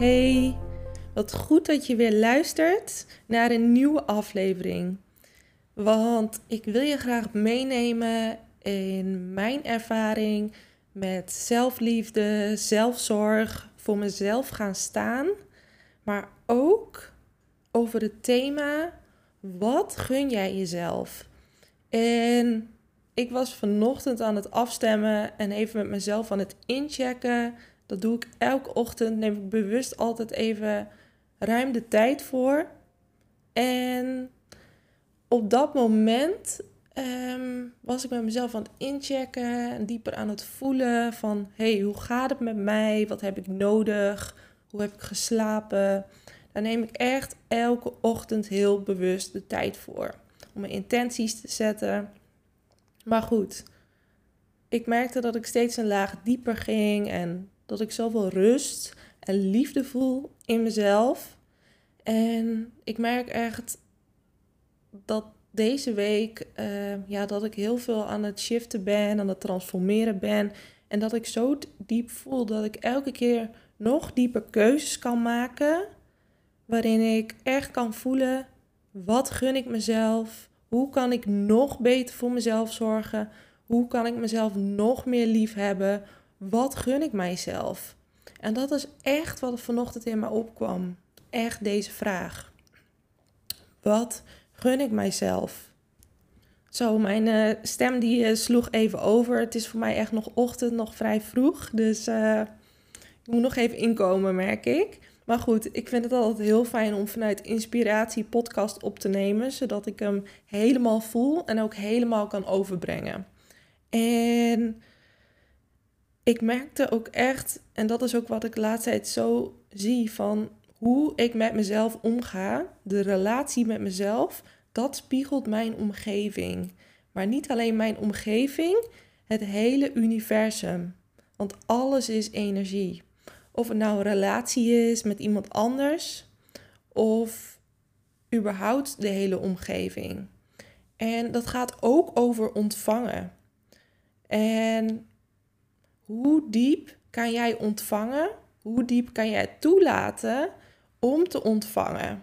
Hey wat goed dat je weer luistert naar een nieuwe aflevering. Want ik wil je graag meenemen in mijn ervaring met zelfliefde, zelfzorg, voor mezelf gaan staan, maar ook over het thema wat gun jij jezelf? En ik was vanochtend aan het afstemmen en even met mezelf aan het inchecken. Dat doe ik elke ochtend. Neem ik bewust altijd even ruim de tijd voor. En op dat moment ehm, was ik met mezelf aan het inchecken en dieper aan het voelen van hey, hoe gaat het met mij? Wat heb ik nodig? Hoe heb ik geslapen? Daar neem ik echt elke ochtend heel bewust de tijd voor om mijn intenties te zetten. Maar goed, ik merkte dat ik steeds een laag dieper ging en dat ik zoveel rust en liefde voel in mezelf. En ik merk echt dat deze week, uh, ja, dat ik heel veel aan het shiften ben, aan het transformeren ben. En dat ik zo diep voel dat ik elke keer nog dieper keuzes kan maken. Waarin ik echt kan voelen, wat gun ik mezelf? Hoe kan ik nog beter voor mezelf zorgen? Hoe kan ik mezelf nog meer lief hebben? Wat gun ik mijzelf? En dat is echt wat er vanochtend in mij opkwam. Echt deze vraag. Wat gun ik mijzelf? Zo, mijn uh, stem die uh, sloeg even over. Het is voor mij echt nog ochtend, nog vrij vroeg. Dus uh, ik moet nog even inkomen, merk ik. Maar goed, ik vind het altijd heel fijn om vanuit inspiratie podcast op te nemen, zodat ik hem helemaal voel en ook helemaal kan overbrengen. En ik merkte ook echt, en dat is ook wat ik de laatste tijd zo zie, van hoe ik met mezelf omga, de relatie met mezelf, dat spiegelt mijn omgeving. Maar niet alleen mijn omgeving, het hele universum. Want alles is energie. Of het nou een relatie is met iemand anders of überhaupt de hele omgeving. En dat gaat ook over ontvangen. En hoe diep kan jij ontvangen? Hoe diep kan jij toelaten om te ontvangen?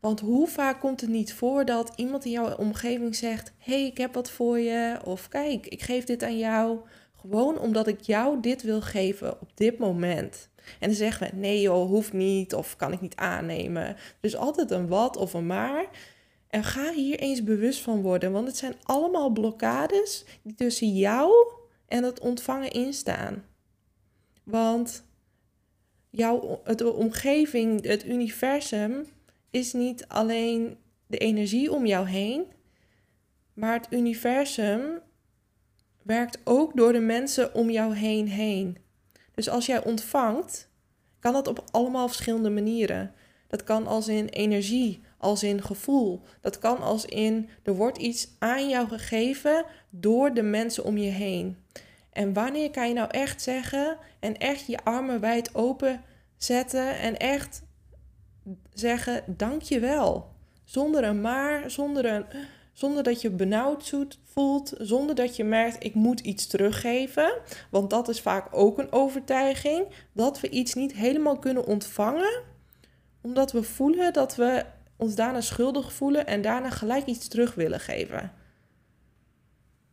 Want hoe vaak komt het niet voor dat iemand in jouw omgeving zegt: hey, ik heb wat voor je. Of kijk, ik geef dit aan jou. Gewoon omdat ik jou dit wil geven op dit moment. En dan zeggen we, nee joh, hoeft niet of kan ik niet aannemen. Dus altijd een wat of een maar. En ga hier eens bewust van worden, want het zijn allemaal blokkades die tussen jou en het ontvangen instaan. Want jouw het omgeving, het universum, is niet alleen de energie om jou heen, maar het universum werkt ook door de mensen om jou heen heen. Dus als jij ontvangt, kan dat op allemaal verschillende manieren. Dat kan als in energie, als in gevoel. Dat kan als in er wordt iets aan jou gegeven door de mensen om je heen. En wanneer kan je nou echt zeggen en echt je armen wijd open zetten en echt zeggen dankjewel. Zonder een maar, zonder een zonder dat je benauwd voelt, zonder dat je merkt ik moet iets teruggeven. Want dat is vaak ook een overtuiging, dat we iets niet helemaal kunnen ontvangen, omdat we voelen dat we ons daarna schuldig voelen en daarna gelijk iets terug willen geven.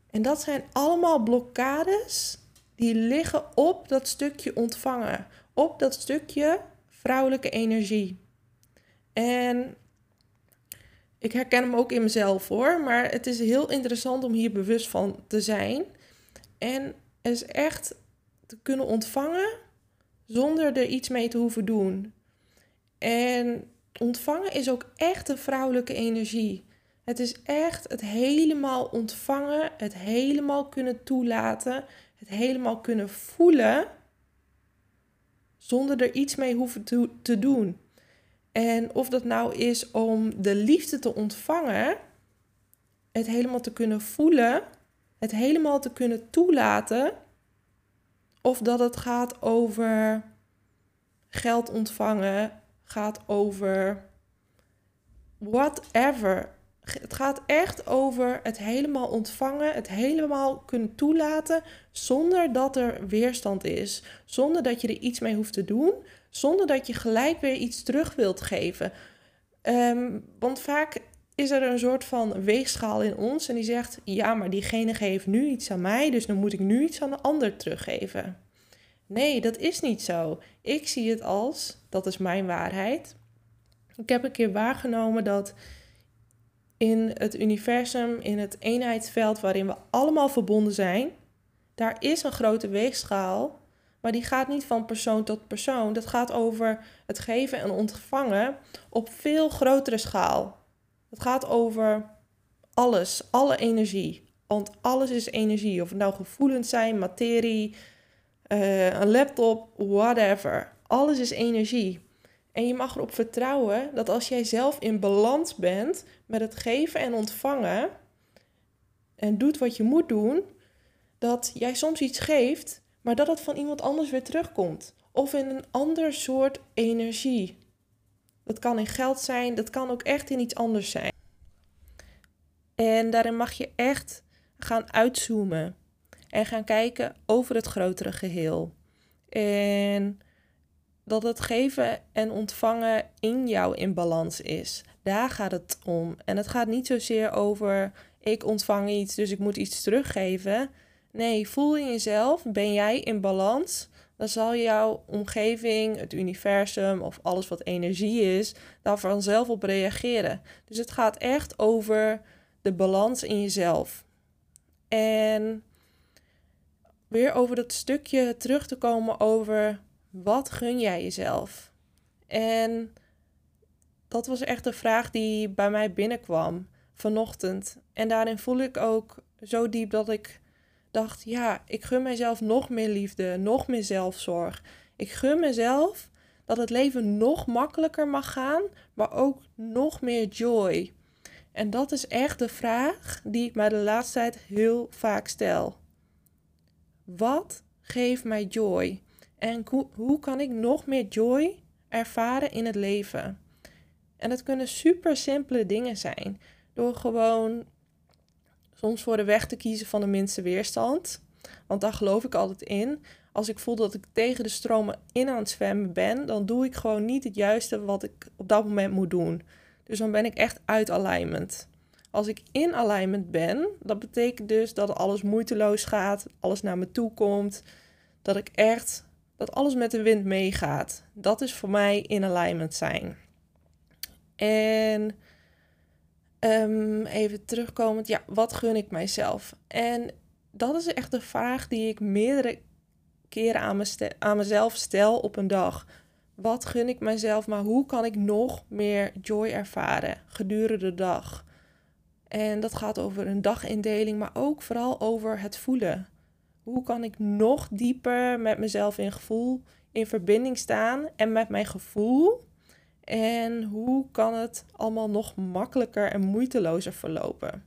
En dat zijn allemaal blokkades die liggen op dat stukje ontvangen, op dat stukje vrouwelijke energie. En ik herken hem ook in mezelf hoor, maar het is heel interessant om hier bewust van te zijn. En is echt te kunnen ontvangen zonder er iets mee te hoeven doen. En ontvangen is ook echt een vrouwelijke energie. Het is echt het helemaal ontvangen, het helemaal kunnen toelaten, het helemaal kunnen voelen zonder er iets mee hoeven te, doen. En of dat nou is om de liefde te ontvangen, het helemaal te kunnen voelen, het helemaal te kunnen toelaten, of dat het gaat over geld ontvangen, gaat over whatever. Het gaat echt over het helemaal ontvangen, het helemaal kunnen toelaten zonder dat er weerstand is, zonder dat je er iets mee hoeft te doen, zonder dat je gelijk weer iets terug wilt geven. Ehm, want vaak is er een soort van weegschaal in ons en die zegt: ja, maar diegene geeft nu iets aan mij, dus dan moet ik nu iets aan de ander teruggeven. Nee, dat is niet zo. Ik zie het als, dat is mijn waarheid. Ik heb een keer waargenomen dat in het universum, in het eenheidsveld waarin we allemaal verbonden zijn, daar is een grote weegschaal, maar die gaat niet van persoon tot persoon. Dat gaat over het geven en ontvangen op veel grotere schaal. Het gaat over alles, alle energie. Want alles is energie. Of het nou gevoelens zijn, materie, uh, een laptop, whatever. Alles is energie. En je mag erop vertrouwen dat als jij zelf in balans bent met het geven en ontvangen en doet wat je moet doen, dat jij soms iets geeft, maar dat het van iemand anders weer terugkomt. Of in een ander soort energie. Dat kan in geld zijn, dat kan ook echt in iets anders zijn. En daarin mag je echt gaan uitzoomen en gaan kijken over het grotere geheel. En dat het geven en ontvangen in jou in balans is. Daar gaat het om. En het gaat niet zozeer over ik ontvang iets, dus ik moet iets teruggeven. Nee, voel in jezelf, ben jij in balans? Dan zal jouw omgeving, het universum of alles wat energie is, daar vanzelf op reageren. Dus het gaat echt over de balans in jezelf. En weer over dat stukje terug te komen over wat gun jij jezelf? En dat was echt de vraag die bij mij binnenkwam vanochtend. En daarin voel ik ook zo diep dat ik dacht: ja, ik gun mezelf nog meer liefde, nog meer zelfzorg. Ik gun mezelf dat het leven nog makkelijker mag gaan, maar ook nog meer joy. En dat is echt de vraag die ik mij de laatste tijd heel vaak stel. Wat geeft mij joy? En hoe kan ik nog meer joy ervaren in het leven? En dat kunnen super simpele dingen zijn. Door gewoon soms voor de weg te kiezen van de minste weerstand. Want daar geloof ik altijd in. Als ik voel dat ik tegen de stromen in aan het zwemmen ben, dan doe ik gewoon niet het juiste wat ik op dat moment moet doen. Dus dan ben ik echt uit alignment. Als ik in alignment ben, dat betekent dus dat alles moeiteloos gaat, alles naar me toe komt, dat ik echt dat alles met de wind meegaat. Dat is voor mij in alignment zijn. En um, even terugkomend, ja, wat gun ik mijzelf? En dat is echt de vraag die ik meerdere keren aan, aan mezelf stel op een dag. Wat gun ik mijzelf, maar hoe kan ik nog meer joy ervaren gedurende de dag? En dat gaat over een dagindeling, maar ook vooral over het voelen. Hoe kan ik nog dieper met mezelf in gevoel in verbinding staan en met mijn gevoel? En hoe kan het allemaal nog makkelijker en moeitelozer verlopen?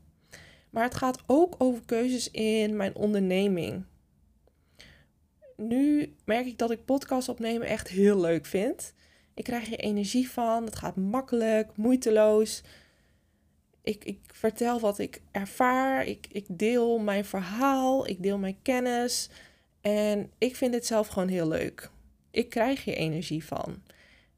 Maar het gaat ook over keuzes in mijn onderneming. Nu merk ik dat ik podcast opnemen echt heel leuk vind. Ik krijg er energie van. Het gaat makkelijk, moeiteloos ik, ik vertel wat ik ervaar. Ik, ik deel mijn verhaal. Ik deel mijn kennis. En ik vind het zelf gewoon heel leuk. Ik krijg hier energie van.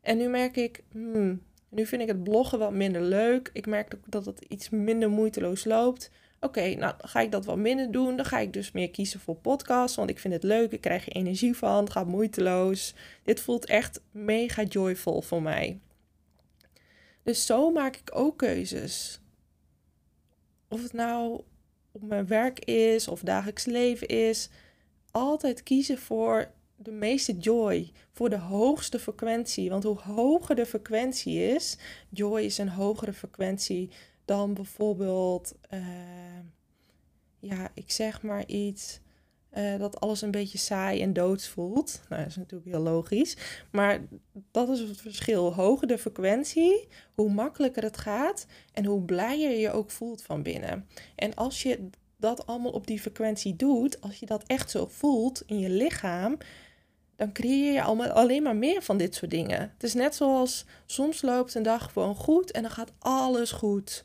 En nu merk ik, hmm, nu vind ik het bloggen wat minder leuk. Ik merk dat het iets minder moeiteloos loopt. Oké, nou ga ik dat wat minder doen. Dan ga ik dus meer kiezen voor podcasts. Want ik vind het leuk. Ik krijg er energie van. Het gaat moeiteloos. Dit voelt echt mega joyful voor mij. Dus zo maak ik ook keuzes of het nou op mijn werk is of dagelijks leven is, altijd kiezen voor de meeste joy, voor de hoogste frequentie. Want hoe hoger de frequentie is, joy is een hogere frequentie dan bijvoorbeeld, uh, ja, ik zeg maar iets, uh, dat alles een beetje saai en doods voelt. Nou, dat is natuurlijk heel logisch. Maar dat is het verschil. Hoger de frequentie, hoe makkelijker het gaat en hoe blijer je je ook voelt van binnen. En als je dat allemaal op die frequentie doet, als je dat echt zo voelt in je lichaam, dan creëer je alleen maar meer van dit soort dingen. Het is net zoals soms loopt een dag gewoon goed en dan gaat alles goed.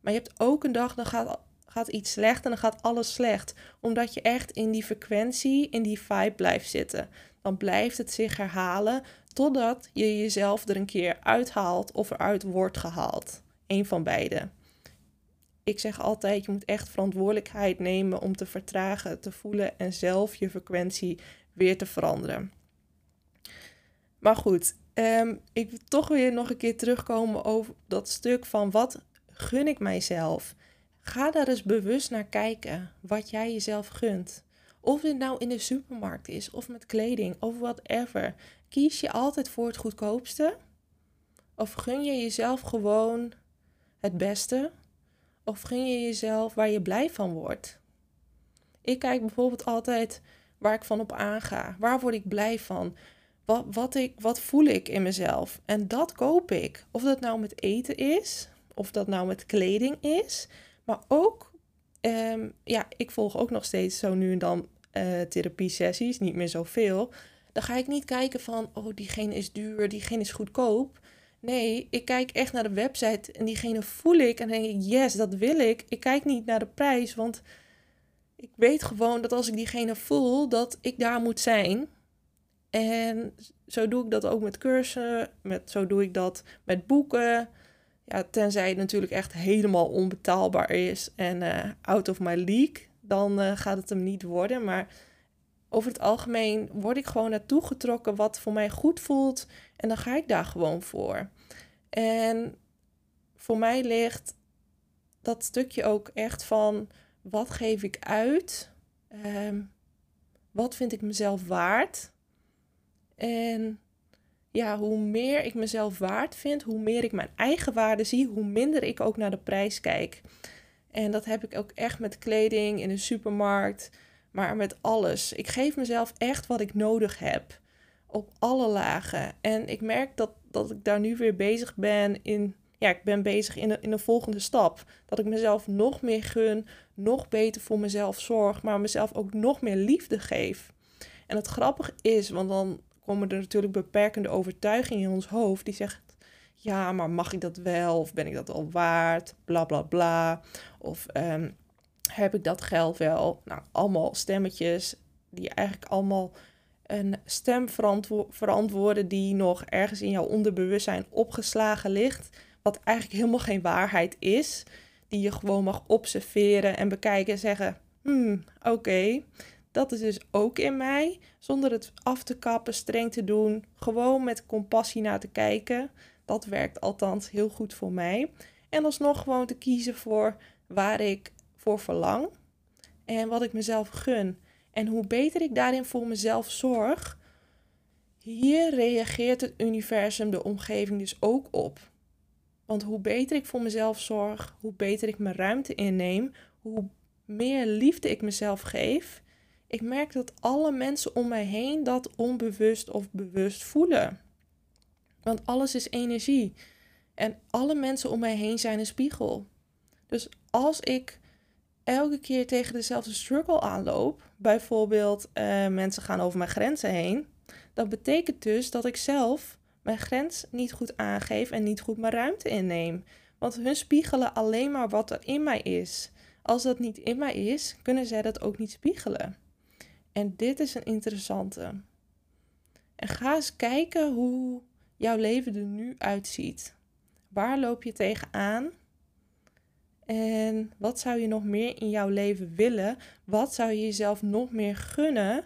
Maar je hebt ook een dag, dan gaat, gaat iets slecht en dan gaat alles slecht. Omdat je echt in die frequentie, in die vibe blijft zitten. Dan blijft het zich herhalen totdat je jezelf er een keer uithaalt of eruit wordt gehaald. Eén van beide. Ik zeg altijd, je moet echt verantwoordelijkheid nemen om te vertragen, te voelen en zelf je frequentie weer te veranderen. Maar goed, ehm, ik wil toch weer nog een keer terugkomen over dat stuk van wat gun ik mijzelf. Ga daar eens bewust naar kijken wat jij jezelf gunt. Of het nou in de supermarkt is, of met kleding, of whatever. Kies je altijd voor het goedkoopste? Of gun je jezelf gewoon het beste? Of gun je jezelf waar je blij van wordt? Ik kijk bijvoorbeeld altijd waar ik van op aanga. Waar word ik blij van? Wat, wat, ik, wat voel ik in mezelf? En dat koop ik. Of dat nou met eten is, of dat nou met kleding is. Maar ook, um, ja, ik volg ook nog steeds zo nu en dan uh, therapie-sessies, niet meer zoveel. Dan ga ik niet kijken van, oh, diegene is duur, diegene is goedkoop. Nee, ik kijk echt naar de website en diegene voel ik en denk ik, yes, dat wil ik. Ik kijk niet naar de prijs, want ik weet gewoon dat als ik diegene voel, dat ik daar moet zijn. En zo doe ik dat ook met cursussen, met, zo doe ik dat met boeken. Ja, tenzij het natuurlijk echt helemaal onbetaalbaar is en uh, out of my league, dan uh, gaat het hem niet worden. Maar over het algemeen word ik gewoon naartoe getrokken wat voor mij goed voelt en dan ga ik daar gewoon voor. En voor mij ligt dat stukje ook echt van wat geef ik uit? Um, wat vind ik mezelf waard? En ja, hoe meer ik mezelf waard vind, hoe meer ik mijn eigen waarde zie, hoe minder ik ook naar de prijs kijk. En dat heb ik ook echt met kleding in de supermarkt, maar met alles. Ik geef mezelf echt wat ik nodig heb op alle lagen. En ik merk dat, dat ik daar nu weer bezig ben in ja, ik ben bezig in de, in de volgende stap. Dat ik mezelf nog meer gun, nog beter voor mezelf zorg, maar mezelf ook nog meer liefde geef. En het grappige is, want dan komen er natuurlijk beperkende overtuigingen in ons hoofd die zegt: ja, maar mag ik dat wel? Of ben ik dat al waard? Bla bla bla. Of um, heb ik dat geld wel? Nou, allemaal stemmetjes die eigenlijk allemaal een stem verantwoorden die nog ergens in jouw onderbewustzijn opgeslagen ligt wat eigenlijk helemaal geen waarheid is, die je gewoon mag observeren en bekijken en zeggen: hmm, oké, dat is dus ook in mij, zonder het af te kappen, streng te doen, gewoon met compassie naar te kijken. Dat werkt althans heel goed voor mij. En alsnog gewoon te kiezen voor waar ik voor verlang en wat ik mezelf gun. En hoe beter ik daarin voor mezelf zorg, hier reageert het universum, de omgeving dus ook op. Want hoe beter ik voor mezelf zorg, hoe beter ik mijn ruimte inneem, hoe meer liefde ik mezelf geef, ik merk dat alle mensen om mij heen dat onbewust of bewust voelen. Want alles is energie. En alle mensen om mij heen zijn een spiegel. Dus als ik elke keer tegen dezelfde struggle aanloop, bijvoorbeeld uh, mensen gaan over mijn grenzen heen, dat betekent dus dat ik zelf mijn grens niet goed aangeef en niet goed mijn ruimte inneem. Want hun spiegelen alleen maar wat er in mij is. Als dat niet in mij is, kunnen zij dat ook niet spiegelen. En dit is een interessante. En ga eens kijken hoe jouw leven er nu uitziet. Waar loop je tegenaan? En wat zou je nog meer in jouw leven willen? Wat zou je jezelf nog meer gunnen?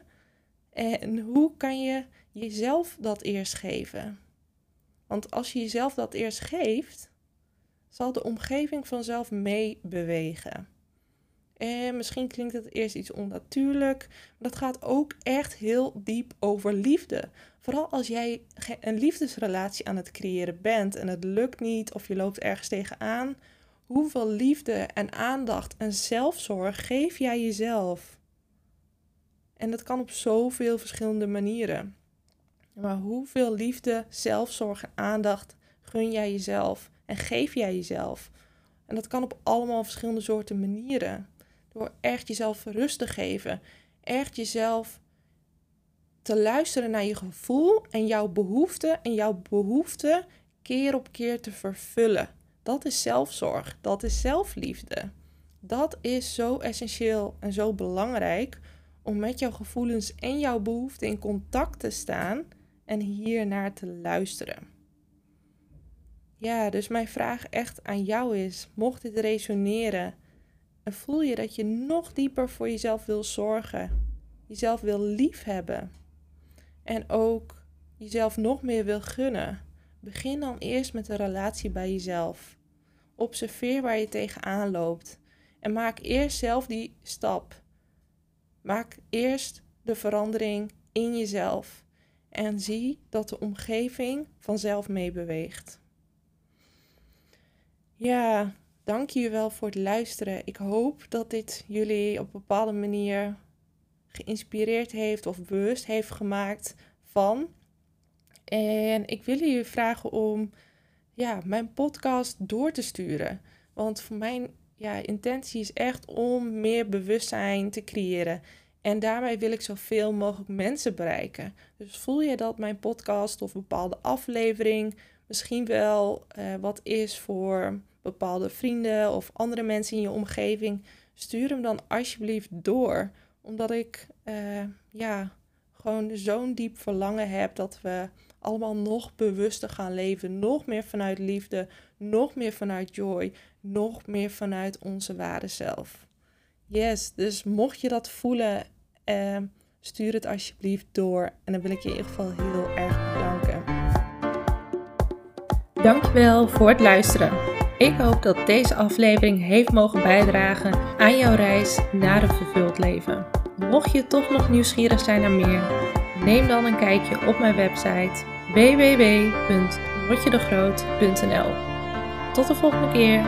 En hoe kan je jezelf dat eerst geven? Want als je jezelf dat eerst geeft, zal de omgeving vanzelf meebewegen. En misschien klinkt het eerst iets onnatuurlijk, maar dat gaat ook echt heel diep over liefde. Vooral als jij een liefdesrelatie aan het creëren bent en het lukt niet of je loopt ergens tegenaan. Hoeveel liefde en aandacht en zelfzorg geef jij jezelf? En dat kan op zoveel verschillende manieren. Maar hoeveel liefde, zelfzorg en aandacht gun jij jezelf en geef jij jezelf? En dat kan op allemaal verschillende soorten manieren. Door echt jezelf rust te geven. Echt jezelf te luisteren naar je gevoel en jouw behoeften en jouw behoeften keer op keer te vervullen. Dat is zelfzorg, dat is zelfliefde. Dat is zo essentieel en zo belangrijk om met jouw gevoelens en jouw behoeften in contact te staan en hier naar te luisteren. Ja, dus mijn vraag echt aan jou is: mocht dit resoneren en voel je dat je nog dieper voor jezelf wil zorgen, jezelf wil liefhebben en ook jezelf nog meer wil gunnen, begin dan eerst met een relatie bij jezelf. Observeer waar je tegenaan loopt en maak eerst zelf die stap. Maak eerst de verandering in jezelf en zie dat de omgeving vanzelf meebeweegt. Ja, dank je wel voor het luisteren. Ik hoop dat dit jullie op een bepaalde manier geïnspireerd heeft of bewust heeft gemaakt van. En ik wil jullie vragen om ja, mijn podcast door te sturen. Want voor mijn ja, intentie is echt om meer bewustzijn te creëren. En daarmee wil ik zoveel mogelijk mensen bereiken. Dus voel je dat mijn podcast of bepaalde aflevering misschien wel uh, wat is voor bepaalde vrienden of andere mensen in je omgeving, stuur hem dan alsjeblieft door. Omdat ik uh, ja, gewoon zo'n diep verlangen heb dat we allemaal nog bewuster gaan leven. Nog meer vanuit liefde, nog meer vanuit joy, nog meer vanuit onze ware zelf. Yes, dus mocht je dat voelen, uh, stuur het alsjeblieft door. En dan wil ik je in ieder geval heel erg bedanken. Dankjewel voor het luisteren. Ik hoop dat deze aflevering heeft mogen bijdragen aan jouw reis naar een vervuld leven. Mocht je toch nog nieuwsgierig zijn naar meer, neem dan een kijkje op mijn website www.rotjedegroot.nl. Tot de volgende keer.